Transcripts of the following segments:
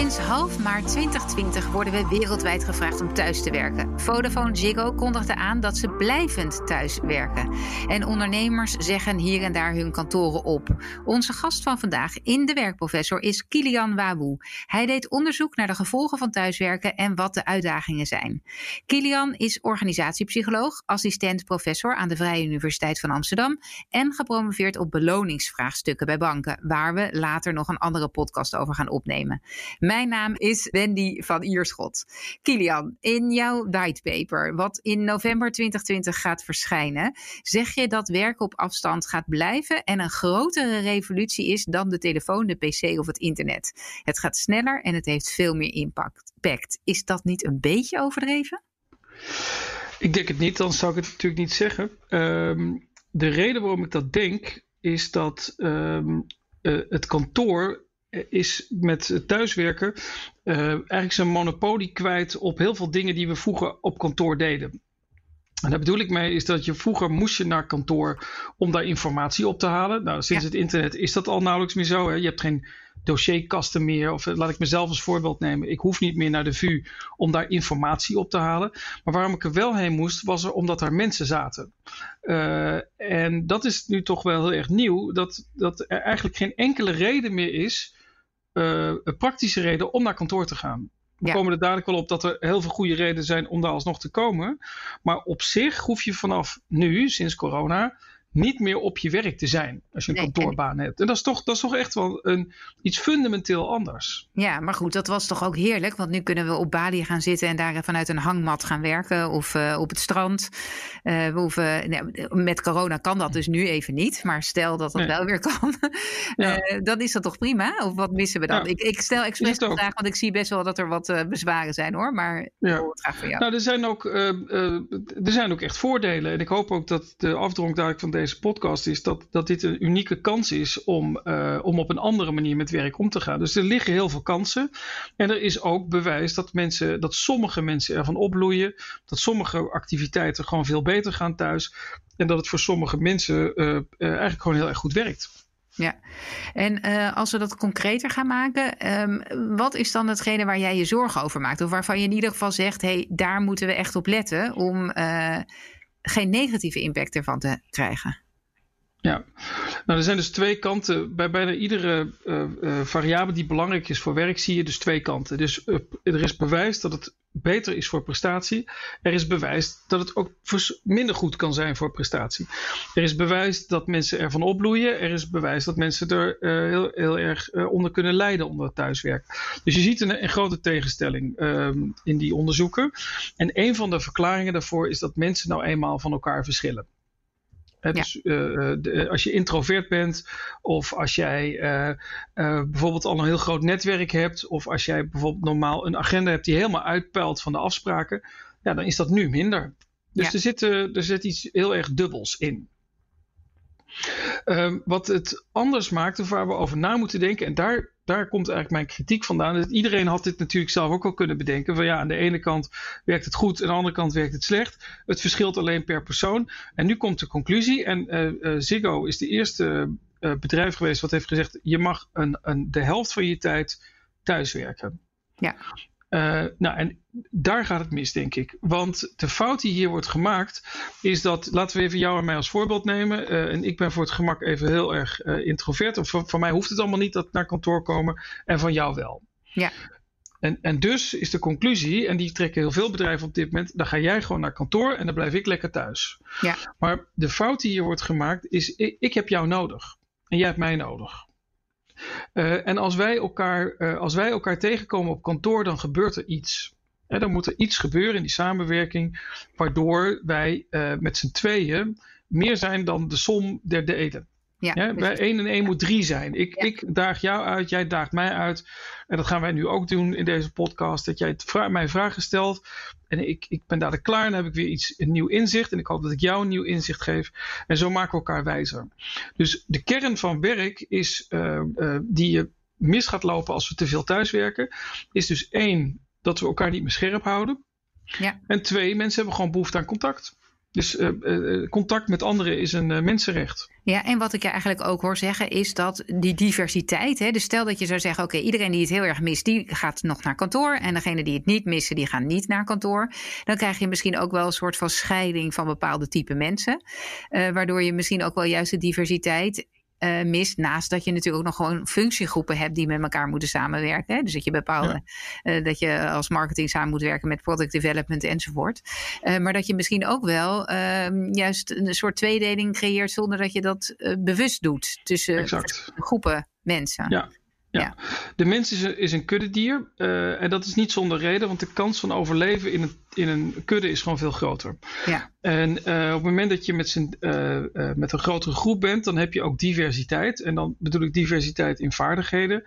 Sinds half maart 2020 worden we wereldwijd gevraagd om thuis te werken. Vodafone Ziggo kondigde aan dat ze blijvend thuis werken. En ondernemers zeggen hier en daar hun kantoren op. Onze gast van vandaag in de werkprofessor is Kilian Wawu. Hij deed onderzoek naar de gevolgen van thuiswerken en wat de uitdagingen zijn. Kilian is organisatiepsycholoog, assistent professor aan de Vrije Universiteit van Amsterdam en gepromoveerd op beloningsvraagstukken bij banken, waar we later nog een andere podcast over gaan opnemen. Mijn naam is Wendy van Ierschot. Kilian, in jouw whitepaper, wat in november 2020 gaat verschijnen, zeg je dat werken op afstand gaat blijven en een grotere revolutie is dan de telefoon, de pc of het internet. Het gaat sneller en het heeft veel meer impact. Is dat niet een beetje overdreven? Ik denk het niet, dan zou ik het natuurlijk niet zeggen. Ehm, de reden waarom ik dat denk, is dat um, het kantoor is met thuiswerken uh, eigenlijk zijn monopolie kwijt op heel veel dingen die we vroeger op kantoor deden. En daar bedoel ik mee is dat je vroeger moest je naar kantoor om daar informatie op te halen. Nou, sinds het internet is dat al nauwelijks meer zo. Hè? Je hebt geen dossierkasten meer. Of eh, laat ik mezelf als voorbeeld nemen. Ik hoef niet meer naar de VU om daar informatie op te halen. Maar waarom ik er wel heen moest, was er omdat er mensen zaten. Uh, en dat is nu toch wel heel erg nieuw. Dat, dat er eigenlijk geen enkele reden meer is uh, een praktische reden om naar kantoor te gaan. We komen er dadelijk wel op dat er heel veel goede redenen zijn om daar alsnog te komen. Maar op zich hoef je vanaf nu, sinds corona, niet meer op je werk te zijn als je een kantoorbaan hebt. En dat is toch, dat is toch echt wel een, iets fundamenteel anders. Ja, maar goed, dat was toch ook heerlijk. Want nu kunnen we op Bali gaan zitten en daar vanuit een hangmat gaan werken. Of uh, op het strand. Uh, we hoeven, nou, met corona kan dat dus nu even niet. Maar stel dat dat wel weer kan. Ja. Uh, dan is dat toch prima? Of wat missen we dan? Ja. Ik, ik, stel expres de vraag, want ik zie best wel dat er wat bezwaren zijn hoor. Maar ja. ik graag van jou. Nou, er zijn, ook, er zijn ook echt voordelen. En ik hoop ook dat de afdronk daar van podcast is dat, dat dit een unieke kans is om, uh, om op een andere manier met werk om te gaan. Dus er liggen heel veel kansen. En er is ook bewijs dat mensen, dat sommige mensen ervan opbloeien. Dat sommige activiteiten gewoon veel beter gaan thuis. En dat het voor sommige mensen uh, uh, eigenlijk gewoon heel erg goed werkt. Ja, en als we dat concreter gaan maken, um, wat is dan hetgene waar jij je zorgen over maakt? Of waarvan je in ieder geval zegt, hé, hey, daar moeten we echt op letten om geen negatieve impact ervan te krijgen? Ja, nou er zijn dus twee kanten. Bij bijna iedere uh, uh, variabele die belangrijk is voor werk zie je dus twee kanten. Dus uh, er is bewijs dat het beter is voor prestatie. Er is bewijs dat het ook minder goed kan zijn voor prestatie. Er is bewijs dat mensen ervan opbloeien. Er is bewijs dat mensen er heel, heel erg onder kunnen lijden onder het thuiswerk. Dus je ziet een, een grote tegenstelling ehm, in die onderzoeken. En een van de verklaringen daarvoor is dat mensen nou eenmaal van elkaar verschillen. Dus uh, de, als je introvert bent, of als jij uh, uh, bijvoorbeeld al een heel groot netwerk hebt, of als jij bijvoorbeeld normaal een agenda hebt die helemaal uitpeilt van de afspraken, ja, dan is dat nu minder. Dus ja. er, zit, er zit iets heel erg dubbels in. Um, wat het anders maakt, of waar we over na moeten denken, en daar, daar komt eigenlijk mijn kritiek vandaan. Dat iedereen had dit natuurlijk zelf ook al kunnen bedenken. Van ja, aan de ene kant werkt het goed, aan de andere kant werkt het slecht. Het verschilt alleen per persoon. En nu komt de conclusie. En uh, uh, Ziggo is de eerste uh, bedrijf geweest wat heeft gezegd: je mag een, een, de helft van je tijd thuiswerken. Ja. Uh, nou, en daar gaat het mis, denk ik. Want de fout die hier wordt gemaakt, is dat, laten we even jou en mij als voorbeeld nemen. Uh, en ik ben voor het gemak even heel erg uh, introvert. Of van, van, mij hoeft het allemaal niet dat naar kantoor komen. En van jou wel. Ja. En, en dus is de conclusie, en die trekken heel veel bedrijven op dit moment, dan ga jij gewoon naar kantoor en dan blijf ik lekker thuis. Ja. Maar de fout die hier wordt gemaakt is, ik, ik heb jou nodig. En jij hebt mij nodig. Uh, en als wij, elkaar, uh, als wij elkaar tegenkomen op kantoor, dan gebeurt er iets. He, dan moet er iets gebeuren in die samenwerking, waardoor wij uh, met z'n tweeën meer zijn dan de som der delen. Ja, ja, bij 1 en 1 moet 3 zijn. Ik, ja. ik daag jou uit, jij daagt mij uit. En dat gaan wij nu ook doen in deze podcast. Dat jij vra mij vragen stelt. En ik, ik ben daar klaar. En dan heb ik weer iets, een nieuw inzicht. En ik hoop dat ik jou een nieuw inzicht geef. En zo maken we elkaar wijzer. Dus de kern van werk is, uh, uh, die je mis gaat lopen als we te veel thuiswerken. Is dus één, dat we elkaar niet meer scherp houden. Ja. En twee, mensen hebben gewoon behoefte aan contact. Dus contact met anderen is een mensenrecht. Ja, en wat ik je eigenlijk ook hoor zeggen is dat die diversiteit. Hè, dus stel dat je zou zeggen: oké, iedereen die het heel erg mist, die gaat nog naar kantoor. En degene die het niet missen, die gaan niet naar kantoor. Dan krijg je misschien ook wel een soort van scheiding van bepaalde type mensen. waardoor je misschien ook wel juist de diversiteit uh, mist. Naast dat je natuurlijk ook nog gewoon functiegroepen hebt die met elkaar moeten samenwerken. Hè? Dus dat je bepaalde, uh, dat je als marketing samen moet werken met product development enzovoort. Uh, maar dat je misschien ook wel ehm, juist een soort tweedeling creëert zonder dat je dat bewust doet tussen groepen mensen. Ja, ja. de mens is een, is een kuddedier uh, en dat is niet zonder reden, want de kans van overleven in een, in een kudde is gewoon veel groter. Ja. En uh, op het moment dat je met, z'n, uh, met een grotere groep bent, dan heb je ook diversiteit. En dan bedoel ik diversiteit in vaardigheden.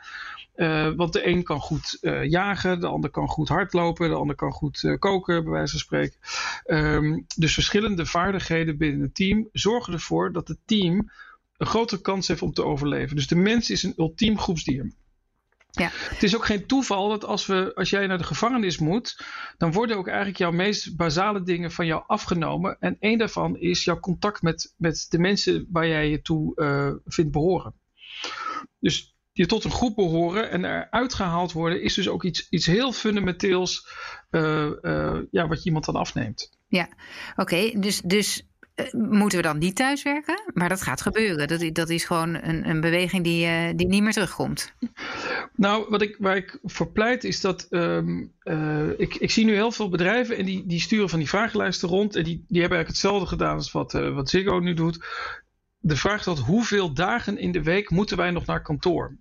want de een kan goed jagen, de ander kan goed hardlopen, de ander kan goed koken, bij wijze van spreken. Um, dus verschillende vaardigheden binnen een team zorgen ervoor dat het team een grotere kans heeft om te overleven. Dus de mens is een ultiem groepsdier. Ja. Het is ook geen toeval dat als, we, als jij naar de gevangenis moet, dan worden ook eigenlijk jouw meest basale dingen van jou afgenomen. En één daarvan is jouw contact met, met de mensen waar jij je toe uh, vindt behoren. Dus je tot een groep behoren en eruit gehaald worden, is dus ook iets, iets heel fundamenteels uh, uh, ja, wat je iemand dan afneemt. Ja, oké. Dus, dus eh, moeten we dan niet thuiswerken? Maar dat gaat gebeuren. Dat, dat is gewoon een, een beweging die, uh, die niet meer terugkomt. Nou, wat ik, waar ik voor pleit is dat um, uh, ik, ik zie nu heel veel bedrijven en die, die sturen van die vragenlijsten rond. En die, die hebben eigenlijk hetzelfde gedaan als wat, wat Ziggo nu doet. De vraag is dat hoeveel dagen in de week moeten wij nog naar kantoor?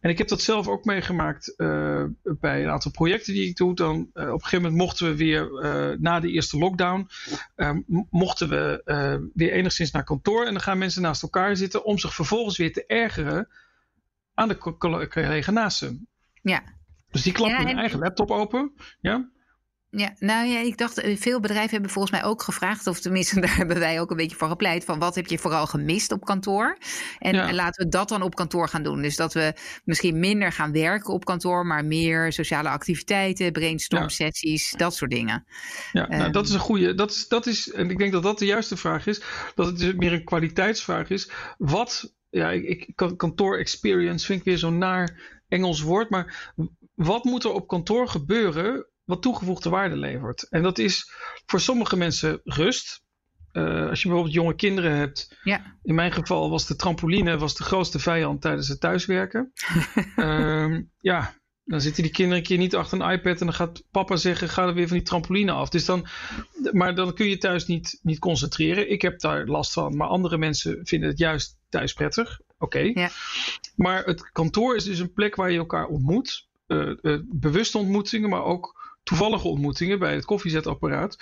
En ik heb dat zelf ook meegemaakt uh, bij een aantal projecten die ik doe. Dan, uh, op een gegeven moment mochten we weer uh, na de eerste lockdown, mochten we weer enigszins naar kantoor. En dan gaan mensen naast elkaar zitten om zich vervolgens weer te ergeren aan de collega naast ze. Ja. Dus die klappen ja, hun eigen laptop open. Ja. Ja, nou ja, ik dacht, eh, veel bedrijven hebben volgens mij ook gevraagd, of tenminste, daar hebben wij ook een beetje voor gepleit, van wat heb je vooral gemist op kantoor? En laten we dat dan op kantoor gaan doen. Dus dat we misschien minder gaan werken op kantoor, maar meer sociale activiteiten, brainstorm sessies, dat soort dingen. Ja, nou, dat is een goede, dat is, dat is, en ik denk dat dat de juiste vraag is, dat het dus meer een kwaliteitsvraag is. Wat, ja, ik, ik kantoor experience vind ik weer zo'n naar Engels woord, maar wat moet er op kantoor gebeuren wat toegevoegde waarde levert. En dat is voor sommige mensen rust. Uh, als je bijvoorbeeld jonge kinderen hebt. Ja. In mijn geval was de trampoline was de grootste vijand tijdens het thuiswerken. uh, ja, dan zitten die kinderen een keer niet achter een iPad en dan gaat papa zeggen: ga er weer van die trampoline af. Dus dan, maar dan kun je thuis niet, niet concentreren. Ik heb daar last van, maar andere mensen vinden het juist thuis prettig. Oké. Ja. Maar het kantoor is dus een plek waar je elkaar ontmoet. Uh, uh, bewuste ontmoetingen, maar ook toevallige ontmoetingen bij het koffiezetapparaat.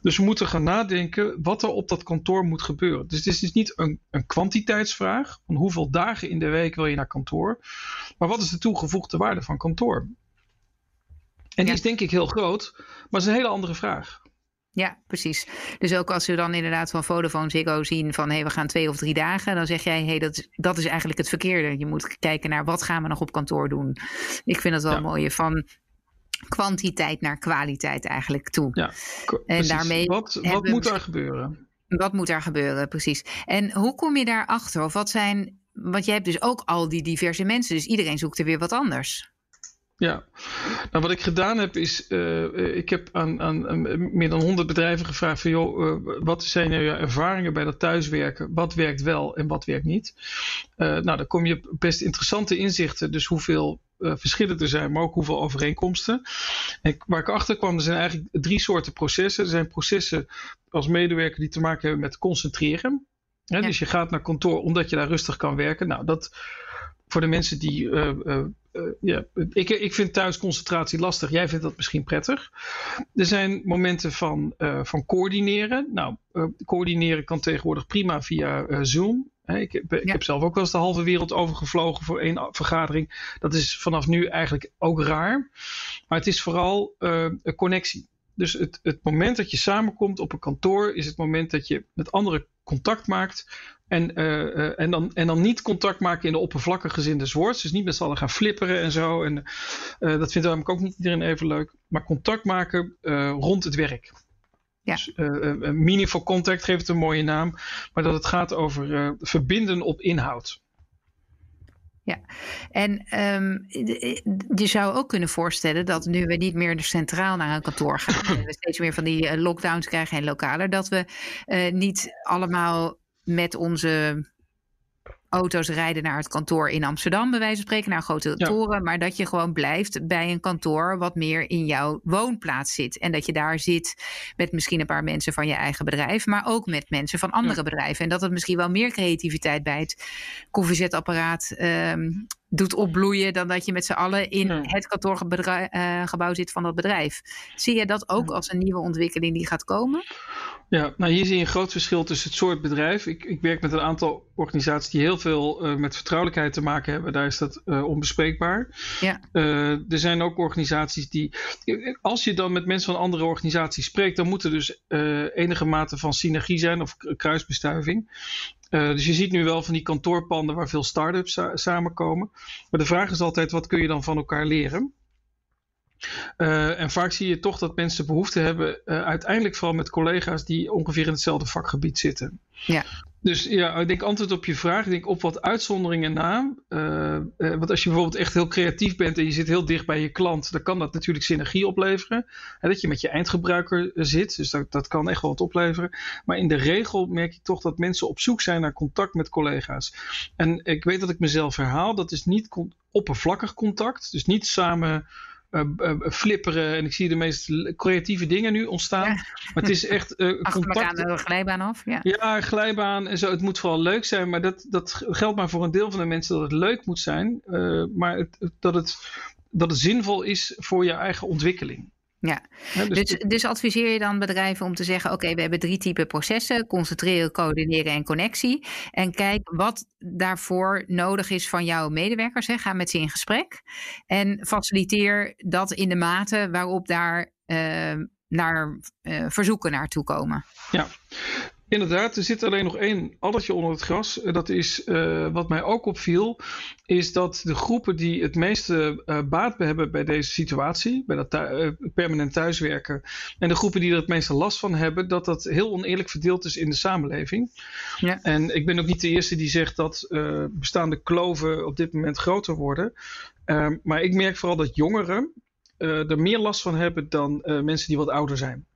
Dus we moeten gaan nadenken wat er op dat kantoor moet gebeuren. Dus het is dus niet een, een kwantiteitsvraag van hoeveel dagen in de week wil je naar kantoor, maar wat is de toegevoegde waarde van kantoor? En die is denk ik heel groot, maar het is een hele andere vraag. Ja, precies. Dus ook als we dan inderdaad van Vodafone Ziggo zien van hé, hey, we gaan twee of drie dagen, dan zeg jij hé, hey, dat, dat is eigenlijk het verkeerde. Je moet kijken naar wat gaan we nog op kantoor doen. Ik vind dat wel ja. mooi van kwantiteit naar kwaliteit eigenlijk toe. Ja, en daarmee wat, wat moet daar gebeuren? Wat moet daar gebeuren, precies. En hoe kom je daarachter? Of wat zijn. Want je hebt dus ook al die diverse mensen, dus iedereen zoekt er weer wat anders. Ja, nou wat ik gedaan heb is, uh, ik heb aan, aan, meer dan 100 bedrijven gevraagd van joh, uh, wat zijn nou je ervaringen bij dat thuiswerken? Wat werkt wel en wat werkt niet? Uh, nou, dan kom je best interessante inzichten, dus hoeveel verschillen er zijn, maar ook hoeveel overeenkomsten. En waar ik achter kwam, er zijn eigenlijk drie soorten processen. Er zijn processen als medewerker die te maken hebben met concentreren. Ja. Dus je gaat naar kantoor omdat je daar rustig kan werken. Nou, dat voor de mensen die. Uh, uh, uh, ja, ik, ik vind thuisconcentratie lastig. Jij vindt dat misschien prettig. Er zijn momenten van, van coördineren. Nou, coördineren kan tegenwoordig prima via Zoom. Ik heb, ik heb, zelf ook wel eens de halve wereld overgevlogen voor één vergadering. Dat is vanaf nu eigenlijk ook raar. Maar het is vooral een connectie. Dus het, het moment dat je samenkomt op een kantoor is het moment dat je met anderen contact maakt. En, uh, uh, en, dan, en dan niet contact maken in de oppervlakkige zin des woords. Dus niet met z'n allen gaan flipperen en zo. En uh, dat vindt namelijk ook niet iedereen even leuk. Maar contact maken rond het werk. Ja. Dus, uh, meaningful contact geeft het een mooie naam, maar dat het gaat over verbinden op inhoud. Ja, en um, je zou ook kunnen voorstellen dat nu we niet meer centraal naar een kantoor gaan, en we steeds meer van die lockdowns krijgen en lokaler, dat we uh, niet allemaal met onze auto's rijden naar het kantoor in Amsterdam, bij wijze van spreken, naar grote toren. Maar dat je gewoon blijft bij een kantoor wat meer in jouw woonplaats zit. En dat je daar zit met misschien een paar mensen van je eigen bedrijf, maar ook met mensen van andere bedrijven. En dat het misschien wel meer creativiteit bij het koffiezetapparaat um, doet opbloeien dan dat je met z'n allen in het kantoorgebouw uh, zit van dat bedrijf. Zie je dat ook als een nieuwe ontwikkeling die gaat komen? Ja, nou hier zie je een groot verschil tussen het soort bedrijf. Ik, ik werk met een aantal organisaties die heel veel uh, met vertrouwelijkheid te maken hebben. Daar is dat uh, onbespreekbaar. Ja. Uh, er zijn ook organisaties die. Als je dan met mensen van andere organisaties spreekt, dan moet er dus enige mate van synergie zijn of kruisbestuiving. Dus je ziet nu wel van die kantoorpanden waar veel start-ups samenkomen. Maar de vraag is altijd: wat kun je dan van elkaar leren? Uh, en vaak zie je toch dat mensen behoefte hebben, uh, uiteindelijk vooral met collega's die ongeveer in hetzelfde vakgebied zitten. Ja. Dus ja, ik denk antwoord op je vraag. Ik denk op wat uitzonderingen na. Uh, want als je bijvoorbeeld echt heel creatief bent en je zit heel dicht bij je klant, dan kan dat natuurlijk synergie opleveren. Dat je met je eindgebruiker zit. Dus dat, dat kan echt wel wat opleveren. Maar in de regel merk je toch dat mensen op zoek zijn naar contact met collega's. En ik weet dat ik mezelf herhaal. Dat is niet oppervlakkig contact. Dus niet samen uh, flipperen. En ik zie de meest creatieve dingen nu ontstaan. Maar het is echt uh, contact. de glijbaan af. Ja. ja, glijbaan en zo. Het moet vooral leuk zijn. Maar dat, dat geldt maar voor een deel van de mensen dat het leuk moet zijn. maar het, dat, het, dat het zinvol is voor je eigen ontwikkeling. Ja, dus, dus, dus, adviseer je dan bedrijven om te zeggen: Oké, we hebben drie typen processen: concentreren, coördineren en connectie. En kijk wat daarvoor nodig is van jouw medewerkers. Hè. Ga met ze in gesprek. En faciliteer dat in de mate waarop daar uh, naar uh, verzoeken naartoe komen. Ja, Inderdaad, er zit alleen nog één addertje onder het gras. Dat is uh, wat mij ook opviel, is dat de groepen die het meeste uh, baat hebben bij deze situatie, bij dat uh, permanent thuiswerken, en de groepen die er het meeste last van hebben, dat dat heel oneerlijk verdeeld is in de samenleving. Ja. En ik ben ook niet de eerste die zegt dat bestaande kloven op dit moment groter worden. Ehm, maar ik merk vooral dat jongeren er meer last van hebben dan mensen die wat ouder zijn.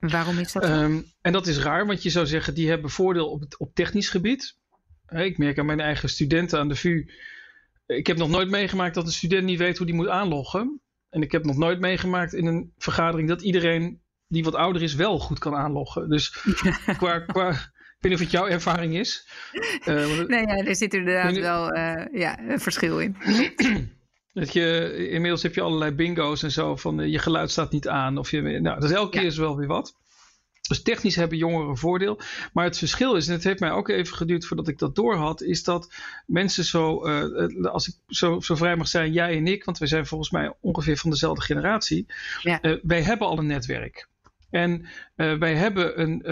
Waarom is dat? Um, en dat is raar, want je zou zeggen, die hebben voordeel op, het, op technisch gebied. Ik merk aan mijn eigen studenten aan de VU. Ik heb nog nooit meegemaakt dat een student niet weet hoe die moet aanloggen. En ik heb nog nooit meegemaakt in een vergadering dat iedereen die wat ouder is wel goed kan aanloggen. Dus qua, qua, ik weet niet of het jouw ervaring is. Uh, nee, ja, er zit inderdaad wel uh, ja, een verschil in. Dat je, inmiddels heb je allerlei bingo's en zo van uh, je geluid staat niet aan. Of je, nou, dus elke keer is wel weer wat. Dus technisch hebben jongeren een voordeel. Maar het verschil is, en het heeft mij ook even geduurd voordat ik dat doorhad, is dat mensen zo, uh, als ik zo, zo vrij mag zijn, jij en ik, want we zijn volgens mij ongeveer van dezelfde generatie. Ja. Uh, wij hebben al een netwerk. En uh, wij, hebben een,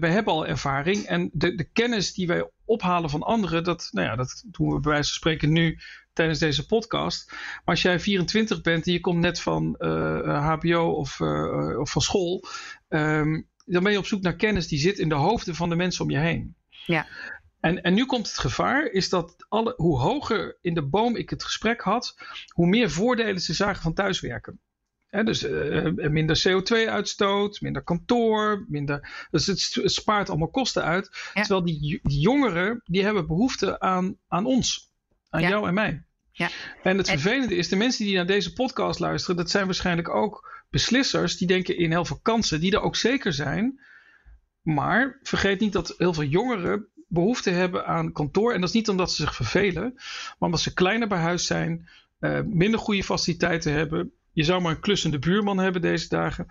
wij hebben al ervaring. En de, de kennis die wij ophalen van anderen, dat, nou ja, dat doen we bij wijze van spreken nu tijdens deze podcast. Maar als jij 24 bent en je komt net van HBO eh, of, uh, of van school, um, dan ben je op zoek naar kennis die zit in de hoofden van de mensen om je heen. Ja. En, en nu komt het gevaar, is dat alle, hoe hoger in de boom ik het gesprek had, hoe meer voordelen ze zagen van thuiswerken. He, dus uh, minder CO2-uitstoot, minder kantoor, minder. Dus het, spaart allemaal kosten uit. Terwijl die, die, jongeren, die hebben behoefte aan, aan ons, aan jou en mij. Ja. En het vervelende is, de mensen die naar deze podcast luisteren, dat zijn waarschijnlijk ook beslissers die denken in heel veel kansen, die er ook zeker zijn. Maar vergeet niet dat heel veel jongeren behoefte hebben aan kantoor. En dat is niet omdat ze zich vervelen, maar omdat ze kleiner bij huis zijn, uh, minder goede faciliteiten hebben. Je zou maar een klussende buurman hebben deze dagen.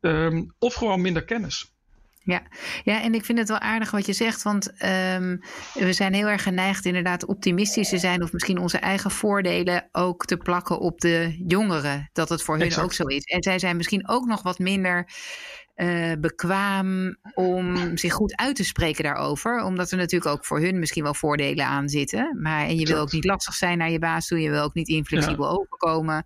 Um, of gewoon minder kennis. Ja. ja, en ik vind het wel aardig wat je zegt, want um, we zijn heel erg geneigd inderdaad optimistisch te zijn of misschien onze eigen voordelen ook te plakken op de jongeren, dat het voor hun ook zo is. En zij zijn misschien ook nog wat minder uh, bekwaam om zich goed uit te spreken daarover. Omdat er natuurlijk ook voor hun misschien wel voordelen aan zitten. Maar, en je wil ook niet lastig zijn naar je baas toe. Je wil ook niet inflexibel ja. overkomen.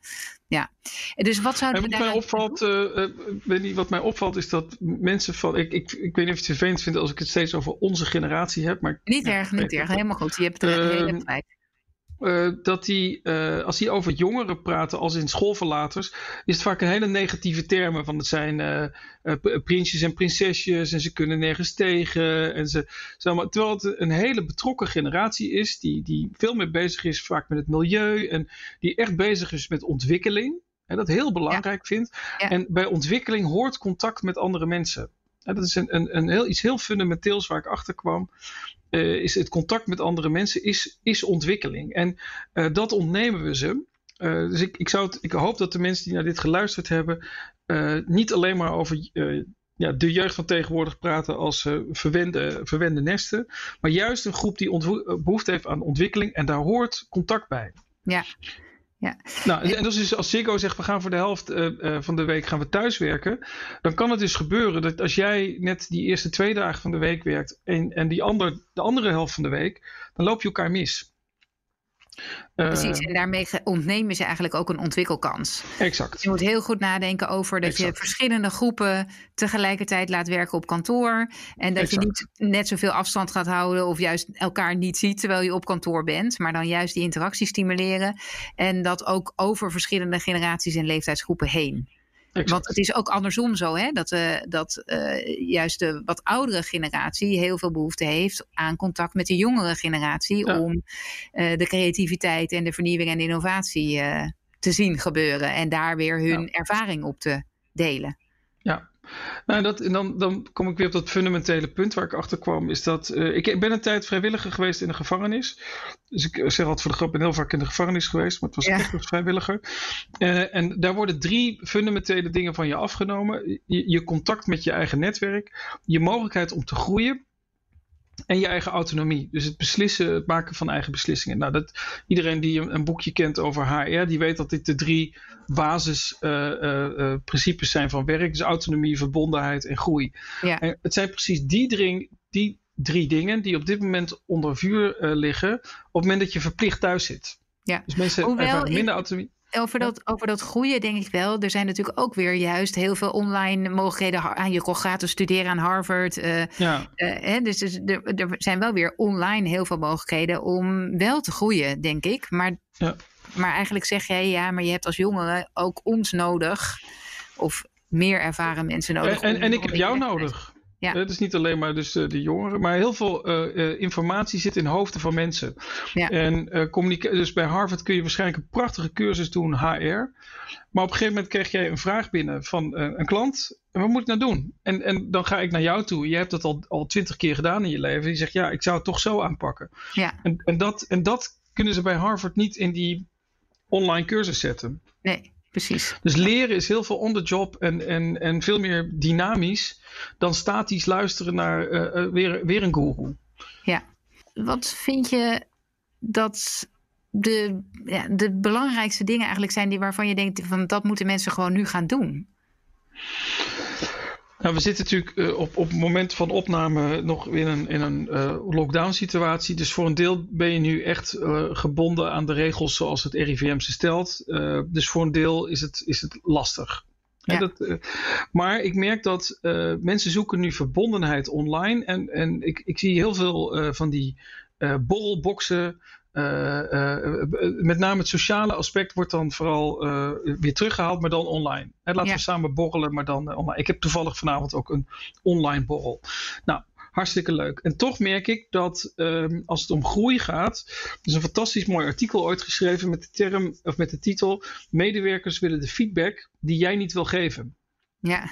Ja. Dus wat zou wat mij opvalt, uh, weet niet, wat mij opvalt is dat mensen van. Ik, ik, ik weet niet of je het vervelend vindt als ik het steeds over onze generatie heb. Maar, niet erg, niet erg. Helemaal goed. Je hebt er uh, hele tijd. Uh, dat die, uh, als die over jongeren praten als in schoolverlaters, is het vaak een hele negatieve termen. Van het zijn uh, prinsjes en prinsesjes en ze kunnen nergens tegen. En ze, zeg terwijl het een hele betrokken generatie is, die, die veel meer bezig is vaak met het milieu en die echt bezig is met ontwikkeling. En dat heel belangrijk ja. vindt. Ja. En bij ontwikkeling hoort contact met andere mensen. Dat is een, een, een heel, iets heel fundamenteels waar ik achter kwam. Uh, is het contact met andere mensen is, is ontwikkeling. En uh, dat ontnemen we ze. Uh, dus ik, ik, zou ik hoop dat de mensen die naar dit geluisterd hebben. niet alleen maar over ja, de jeugd van tegenwoordig praten als verwende, verwende nesten. Maar juist een groep die behoefte heeft aan ontwikkeling. En daar hoort contact bij. Ja. Ja. Nou, en dus als Ziggo zegt we gaan voor de helft uh, uh, van de week gaan we thuiswerken, dan kan het dus gebeuren dat als jij net die eerste twee dagen van de week werkt en, en die ander, de andere helft van de week, dan loop je elkaar mis. Precies, en daarmee ontnemen ze eigenlijk ook een ontwikkelkans. Exact. Je moet heel goed nadenken over dat exact. je verschillende groepen tegelijkertijd laat werken op kantoor. En dat exact. je niet net zoveel afstand gaat houden of juist elkaar niet ziet terwijl je op kantoor bent. Maar dan juist die interactie stimuleren. En dat ook over verschillende generaties en leeftijdsgroepen heen. Exact. Want het is ook andersom zo, hè? dat, uh, dat uh, juist de wat oudere generatie heel veel behoefte heeft aan contact met de jongere generatie. Ja. Om uh, de creativiteit en de vernieuwing en de innovatie te zien gebeuren. En daar weer hun ja. ervaring op te delen. Ja, nou, dat, en dan, dan kom ik weer op dat fundamentele punt waar ik achter kwam. Is dat uh, ik ben een tijd vrijwilliger geweest in de gevangenis. Dus ik zeg altijd voor de grap, ik ben heel vaak in de gevangenis geweest, maar het was ja. echt als vrijwilliger. Uh, en daar worden drie fundamentele dingen van je afgenomen: je, je contact met je eigen netwerk, je mogelijkheid om te groeien. En je eigen autonomie. Dus het beslissen, het maken van eigen beslissingen. Nou, dat, iedereen die een, een boekje kent over HR, die weet dat dit de drie basisprincipes uh, uh, uh, zijn van werk. Dus autonomie, verbondenheid en groei. Ja. En het zijn precies die, dring, die drie dingen die op dit moment onder vuur liggen. op het moment dat je verplicht thuis zit. Ja. Dus mensen Hoewel ervaren minder ik... autonomie. Over dat, over dat groeien denk ik wel. Er zijn natuurlijk ook weer juist heel veel online mogelijkheden. aan Je kon gratis studeren aan Harvard. Uh, ja. uh, hè, dus, dus er, er, zijn wel weer online heel veel mogelijkheden om wel te groeien, denk ik. Maar, ja. maar eigenlijk zeg jij ja, maar je hebt als jongere ook ons nodig. Of meer ervaren mensen nodig. En, en, en ik heb jou nodig. Ja. Het is niet alleen maar dus uh, de jongeren, maar heel veel uh, uh, informatie zit in de hoofden van mensen. Ja. En dus bij Harvard kun je waarschijnlijk een prachtige cursus doen, HR. Maar op een gegeven moment krijg jij een vraag binnen van een klant. En wat moet ik nou doen? En, en dan ga ik naar jou toe. Je hebt dat al, al twintig keer gedaan in je leven. Je zegt ja, ik zou het toch zo aanpakken. Ja. En, en, dat, en dat kunnen ze bij Harvard niet in die online cursus zetten. Nee precies. Dus leren is heel veel on the job en, en, en veel meer dynamisch dan statisch luisteren naar uh, uh, weer, weer een guru. Ja. Wat vind je dat de, ja, de belangrijkste dingen eigenlijk zijn die waarvan je denkt van dat moeten mensen gewoon nu gaan doen? Nou, we zitten natuurlijk uh, op, op het moment van opname nog in een, in een uh, lockdown situatie. Dus voor een deel ben je nu echt uh, gebonden aan de regels zoals het RIVM ze stelt. dus voor een deel is het, is het lastig. Ja. Dat, maar ik merk dat mensen zoeken nu verbondenheid online. En, en ik, ik zie heel veel van die borrelboxen. Uh, uh, met name het sociale aspect wordt dan vooral weer teruggehaald, maar dan online. Hè, laten Ja. we samen borrelen, maar dan online. Ik heb toevallig vanavond ook een online borrel. Nou, hartstikke leuk. En toch merk ik dat um, als het om groei gaat, er is een fantastisch mooi artikel ooit geschreven met de term of met de titel: Medewerkers willen de feedback die jij niet wil geven. Ja.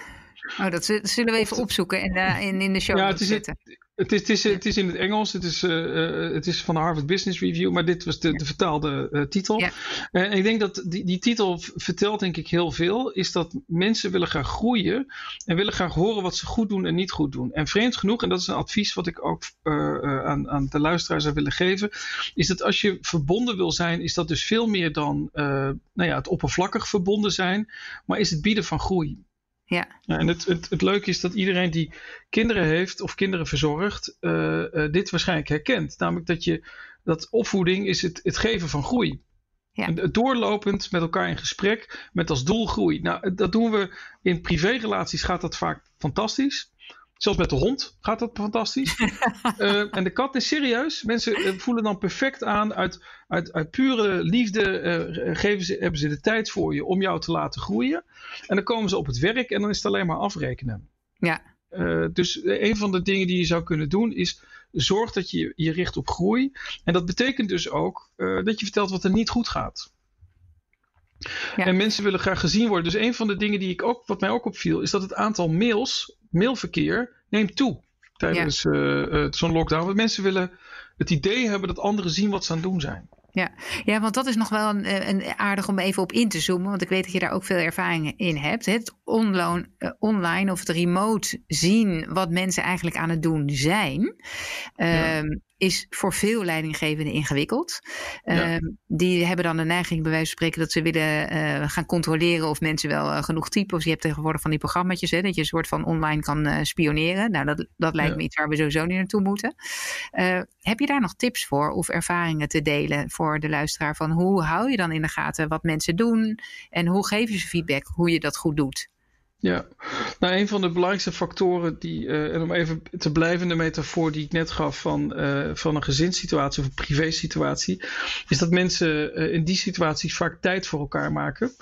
Oh, dat zullen we even opzoeken en uh, in, in de show Ja, notes het is, zetten. het, is, het, is, het is in het Engels, het is, uh, uh, het is van de Harvard Business Review, maar dit was de, de vertaalde uh, titel. Ja. En ik denk dat die, die titel vertelt denk ik heel veel, is dat mensen willen graag groeien en willen graag horen wat ze goed doen en niet goed doen. En vreemd genoeg, en dat is een advies wat ik ook aan, aan de luisteraar zou willen geven, is dat als je verbonden wil zijn, is dat dus veel meer dan nou ja, het oppervlakkig verbonden zijn, maar is het bieden van groei. Ja. ja en het, het, het leuke is dat iedereen die kinderen heeft of kinderen verzorgt, uh, dit waarschijnlijk herkent. Namelijk dat, je, dat opvoeding is het, het geven van groei. Ja. En doorlopend met elkaar in gesprek met als doel groei. Nou, dat doen we in privérelaties gaat dat vaak fantastisch. Zelfs met de hond gaat dat fantastisch. uh, en de kat is serieus. Mensen uh, voelen dan perfect aan. Uit, uit, uit pure liefde uh, geven ze, hebben ze de tijd voor je om jou te laten groeien. En dan komen ze op het werk en dan is het alleen maar afrekenen. Ja. dus een van de dingen die je zou kunnen doen is zorg dat je je richt op groei. En dat betekent dus ook dat je vertelt wat er niet goed gaat. Ja. En mensen willen graag gezien worden. Dus een van de dingen die ik ook, wat mij ook opviel, is dat het aantal mails mailverkeer neemt toe tijdens uh, zo'n lockdown. Want mensen willen het idee hebben dat anderen zien wat ze aan het doen zijn. Ja. ja, want dat is nog wel een, een, aardig om even op in te zoomen. Want ik weet dat je daar ook veel ervaring in hebt. Het online, online of het remote zien wat mensen eigenlijk aan het doen zijn. Ja. Ehm, is voor veel leidinggevenden ingewikkeld. Ehm, die hebben dan de neiging, bij wijze van spreken, dat ze willen uh, gaan controleren of mensen wel uh, genoeg typen. Of je hebt tegenwoordig van die programma's, hè, dat je een soort van online kan uh, spioneren. Nou, dat, dat lijkt ja. me iets waar we sowieso niet naartoe moeten. heb je daar nog tips voor of ervaringen te delen voor de luisteraar? Van hoe hou je dan in de gaten wat mensen doen en hoe geef je ze feedback hoe je dat goed doet? Ja, nou een van de belangrijkste factoren die, uh, en om even te blijven in de metafoor die ik net gaf van, uh, van een gezinssituatie of een privésituatie, is dat mensen uh, in die situaties vaak tijd voor elkaar maken.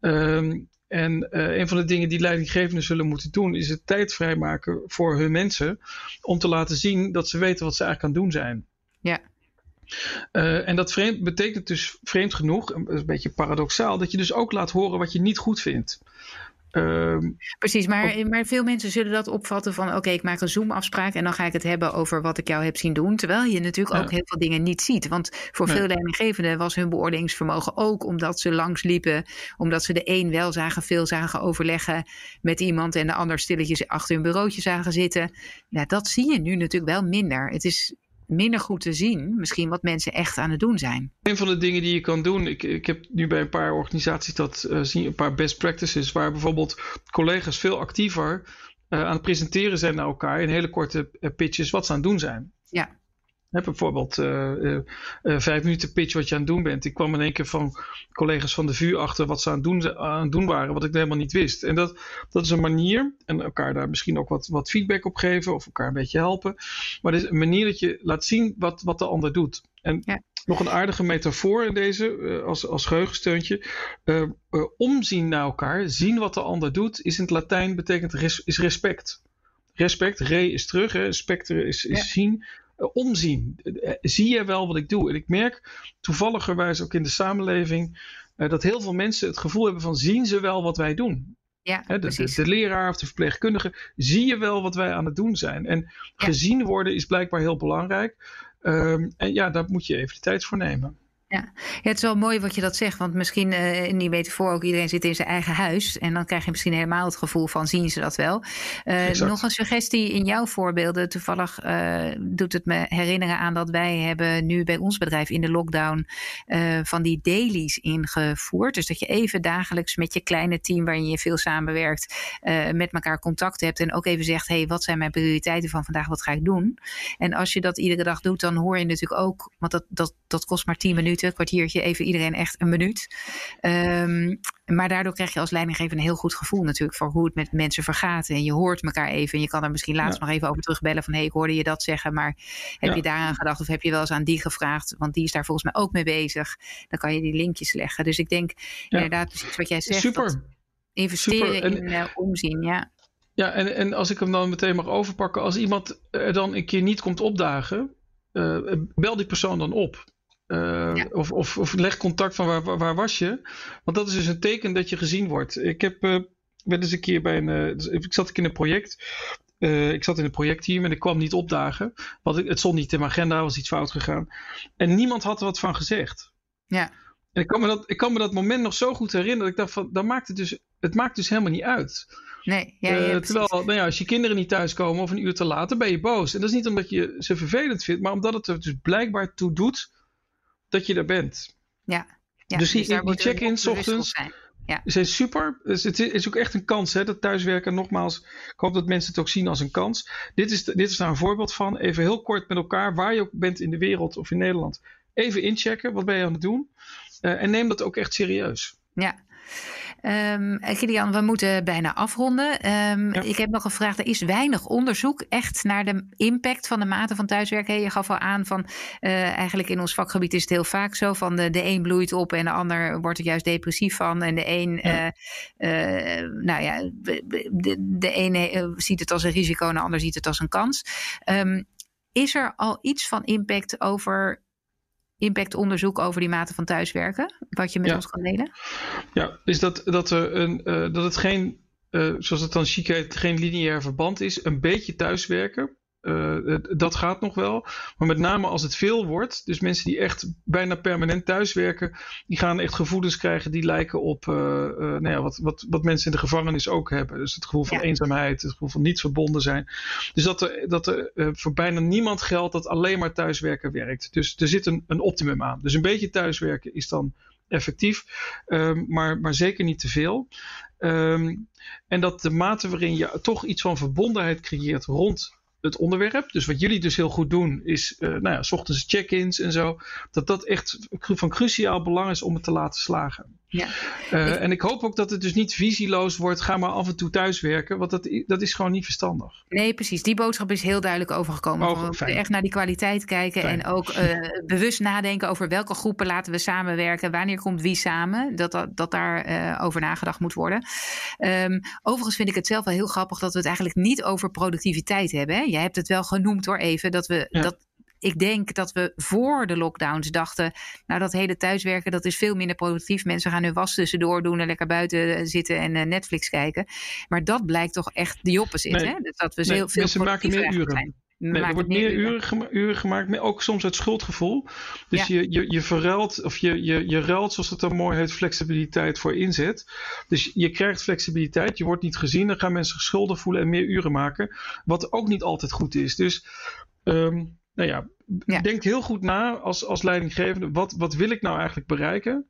Um, en een van de dingen die leidinggevenden zullen moeten doen, is het tijd vrijmaken voor hun mensen om te laten zien dat ze weten wat ze eigenlijk aan het doen zijn. Ja. en dat vreemd, betekent dus vreemd genoeg, een beetje paradoxaal, dat je dus ook laat horen wat je niet goed vindt. Um, Precies, maar, maar veel mensen zullen dat opvatten van oké, ik maak een Zoom-afspraak en dan ga ik het hebben over wat ik jou heb zien doen. Terwijl je natuurlijk ja. ook heel veel dingen niet ziet. Want voor veel leidinggevenden was hun beoordelingsvermogen ook omdat ze langs liepen, omdat ze de een wel zagen, veel zagen overleggen met iemand en de ander stilletjes achter hun bureautje zagen zitten. Ja, dat zie je nu natuurlijk wel minder. Het is minder goed te zien, misschien wat mensen echt aan het doen zijn. Een van de dingen die je kan doen, ik, ik heb nu bij een paar organisaties dat uh, zien, een paar best practices, waar bijvoorbeeld collega's veel actiever uh, aan het presenteren zijn naar elkaar in hele korte uh, pitches wat ze aan het doen zijn. Ja. He, bijvoorbeeld uh, uh, uh, vijf minuten pitch wat je aan het doen bent. Ik kwam in één keer van collega's van de VU achter wat ze aan het doen, aan het doen waren, wat ik helemaal niet wist. En dat, dat is een manier, en elkaar daar misschien ook wat, wat feedback op geven of elkaar een beetje helpen. Maar het is een manier dat je laat zien wat, wat de ander doet. En ja. nog een aardige metafoor in deze, als, als geheugensteuntje. omzien naar elkaar, zien wat de ander doet, is in het Latijn betekent res, is respect. Respect, re is terug, hè, spectere is, is ja. zien omzien. Zie je wel wat ik doe? En ik merk toevalligerwijs ook in de samenleving dat heel veel mensen het gevoel hebben van zien ze wel wat wij doen. Ja, de, de, de, leraar of de verpleegkundige, zie je wel wat wij aan het doen zijn. En ja. gezien worden is blijkbaar heel belangrijk. Um, en ja, daar moet je even de tijd voor nemen. Ja. ja, het is wel mooi wat je dat zegt. Want misschien uh, in die metafoor ook iedereen zit in zijn eigen huis. En dan krijg je misschien helemaal het gevoel van zien ze dat wel. Uh, nog een suggestie in jouw voorbeelden. Toevallig uh, doet het me herinneren aan dat wij hebben nu bij ons bedrijf in de lockdown van die dailies ingevoerd. Dus dat je even dagelijks met je kleine team waarin je veel samenwerkt, met elkaar contact hebt. En ook even zegt, hey, wat zijn mijn prioriteiten van vandaag? Wat ga ik doen? En als je dat iedere dag doet, dan hoor je natuurlijk ook, want dat, dat, dat kost maar 10 minuten minuten, kwartiertje, even iedereen echt een minuut. Um, maar daardoor krijg je als leidinggever een heel goed gevoel natuurlijk voor hoe het met mensen vergaat. En je hoort elkaar even. En je kan er misschien laatst ja. nog even over terugbellen van hé, hey, ik hoorde je dat zeggen, maar heb ja. je daaraan gedacht of heb je wel eens aan die gevraagd? Want die is daar volgens mij ook mee bezig. Dan kan je die linkjes leggen. Dus ik denk ja. inderdaad precies wat jij zegt. Super. investeren en, in uh, omzien, ja. Ja, en, en als ik hem dan meteen mag overpakken, als iemand er dan een keer niet komt opdagen, uh, bel die persoon dan op. Uh, ja. of, of, of, leg contact van waar, waar, waar, was je? Want dat is dus een teken dat je gezien wordt. Ik heb uh, wel eens een keer bij een. Uh, ik zat in een project. ik zat in een projectteam en ik kwam niet opdagen. Want het stond niet in mijn agenda, was iets fout gegaan. En niemand had er wat van gezegd. Ja. En ik kan me dat, ik kan me dat moment nog zo goed herinneren. Dat ik dacht van, dan maakt het dus, het maakt dus helemaal niet uit. Nee, ja, ja, terwijl, nou ja, als je kinderen niet thuiskomen of een uur te laat, dan ben je boos. En dat is niet omdat je ze vervelend vindt, maar omdat het er dus blijkbaar toe doet dat je er bent. Ja. ja dus die, dus die check-in ochtends. ja. Ze zijn super. Dus het is ook echt een kans, hè, dat thuiswerken. Nogmaals, ik hoop dat mensen het ook zien als een kans. Dit is, dit is daar een voorbeeld van. Even heel kort met elkaar, waar je ook bent in de wereld of in Nederland. Even inchecken, wat ben je aan het doen? Uh, en neem dat ook echt serieus. Ja. Um, we moeten bijna afronden. Um, Ik heb nog gevraagd, er is weinig onderzoek echt naar de impact van de mate van thuiswerken. Je gaf al aan van, uh, eigenlijk in ons vakgebied is het heel vaak zo van de, de een bloeit op en de ander wordt er juist depressief van. En de een, ja. uh, nou ja, de, de ene ziet het als een risico en de ander ziet het als een kans. Um, is er al iets van impact over impactonderzoek over die mate van thuiswerken, wat je met ons kan delen? Ja, is dat, dat, er een, uh, dat het geen, uh, zoals het dan chic heet, geen lineair verband is. Een beetje thuiswerken dat gaat nog wel. Maar met name als het veel wordt, dus mensen die echt bijna permanent thuiswerken, die gaan echt gevoelens krijgen die lijken op uh, nou ja, wat, wat, wat mensen in de gevangenis ook hebben. Dus het gevoel van ja. eenzaamheid, het gevoel van niet verbonden zijn. Dus dat er, dat er voor bijna niemand geldt dat alleen maar thuiswerken werkt. Dus er zit een, een optimum aan. Dus een beetje thuiswerken is dan effectief, um, maar, maar zeker niet te veel. Um, en dat de mate waarin je toch iets van verbondenheid creëert rond het onderwerp. Dus wat jullie dus heel goed doen, is uh, nou ja, s ochtends check-ins en zo. Dat dat echt van cruciaal belang is om het te laten slagen. Ja. Uh, ik... En ik hoop ook dat het dus niet visieloos wordt. Ga maar af en toe thuiswerken. Want dat, dat is gewoon niet verstandig. Nee, precies. Die boodschap is heel duidelijk overgekomen. Oh, we echt naar die kwaliteit kijken. Fijn. En ook uh, bewust nadenken over welke groepen laten we samenwerken. Wanneer komt wie samen. Dat, dat, dat daar uh, over nagedacht moet worden. Um, overigens vind ik het zelf wel heel grappig dat we het eigenlijk niet over productiviteit hebben. Hè? Jij hebt het wel genoemd hoor even. Dat we ja. dat ik denk dat we voor de lockdowns dachten, nou dat hele thuiswerken dat is veel minder productief. Mensen gaan hun was tussendoor doen en lekker buiten zitten en uh, Netflix kijken. Maar dat blijkt toch echt de. Nee, hè? Dus dat we nee, veel, veel mensen maken meer uren. Zijn. Nee, er wordt meer uren, gema uren gemaakt, maar ook soms uit schuldgevoel. Dus ja. je, je, je verruilt, of je, je, je ruilt, zoals het dan mooi heet, flexibiliteit voor inzet. Dus je krijgt flexibiliteit, je wordt niet gezien, dan gaan mensen schuldig voelen en meer uren maken. Wat ook niet altijd goed is. Dus um, nou ja, ja, denk heel goed na als, als leidinggevende. Wat, wat wil ik nou eigenlijk bereiken?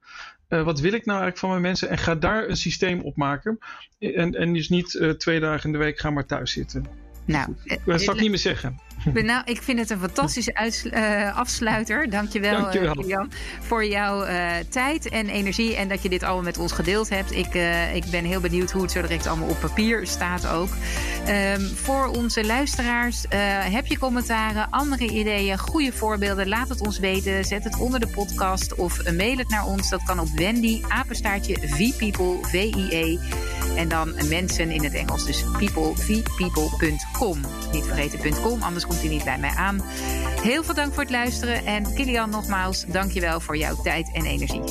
Uh, wat wil ik nou eigenlijk van mijn mensen? En ga daar een systeem op maken. En, en dus niet uh, twee dagen in de week gaan maar thuis zitten. Nou, dat zal ik niet meer zeggen. Nou, ik vind het een fantastische uh, afsluiter. Dankjewel, Dankjewel. Uh, Jan, voor jouw uh, tijd en energie en dat je dit allemaal met ons gedeeld hebt. Ik, ik ben heel benieuwd hoe het zo direct allemaal op papier staat ook. Um, voor onze luisteraars, heb je commentaren, andere ideeën, goede voorbeelden? Laat het ons weten. Zet het onder de podcast of mail het naar ons. Dat kan op Wendy, apenstaartje, vpeople, V-I-E. En dan mensen in het Engels, dus people, vpeople.com. Niet vergeten, .com, anders komt hij niet bij mij aan. Heel veel dank voor het luisteren. En Kilian, nogmaals, dank je wel voor jouw tijd en energie.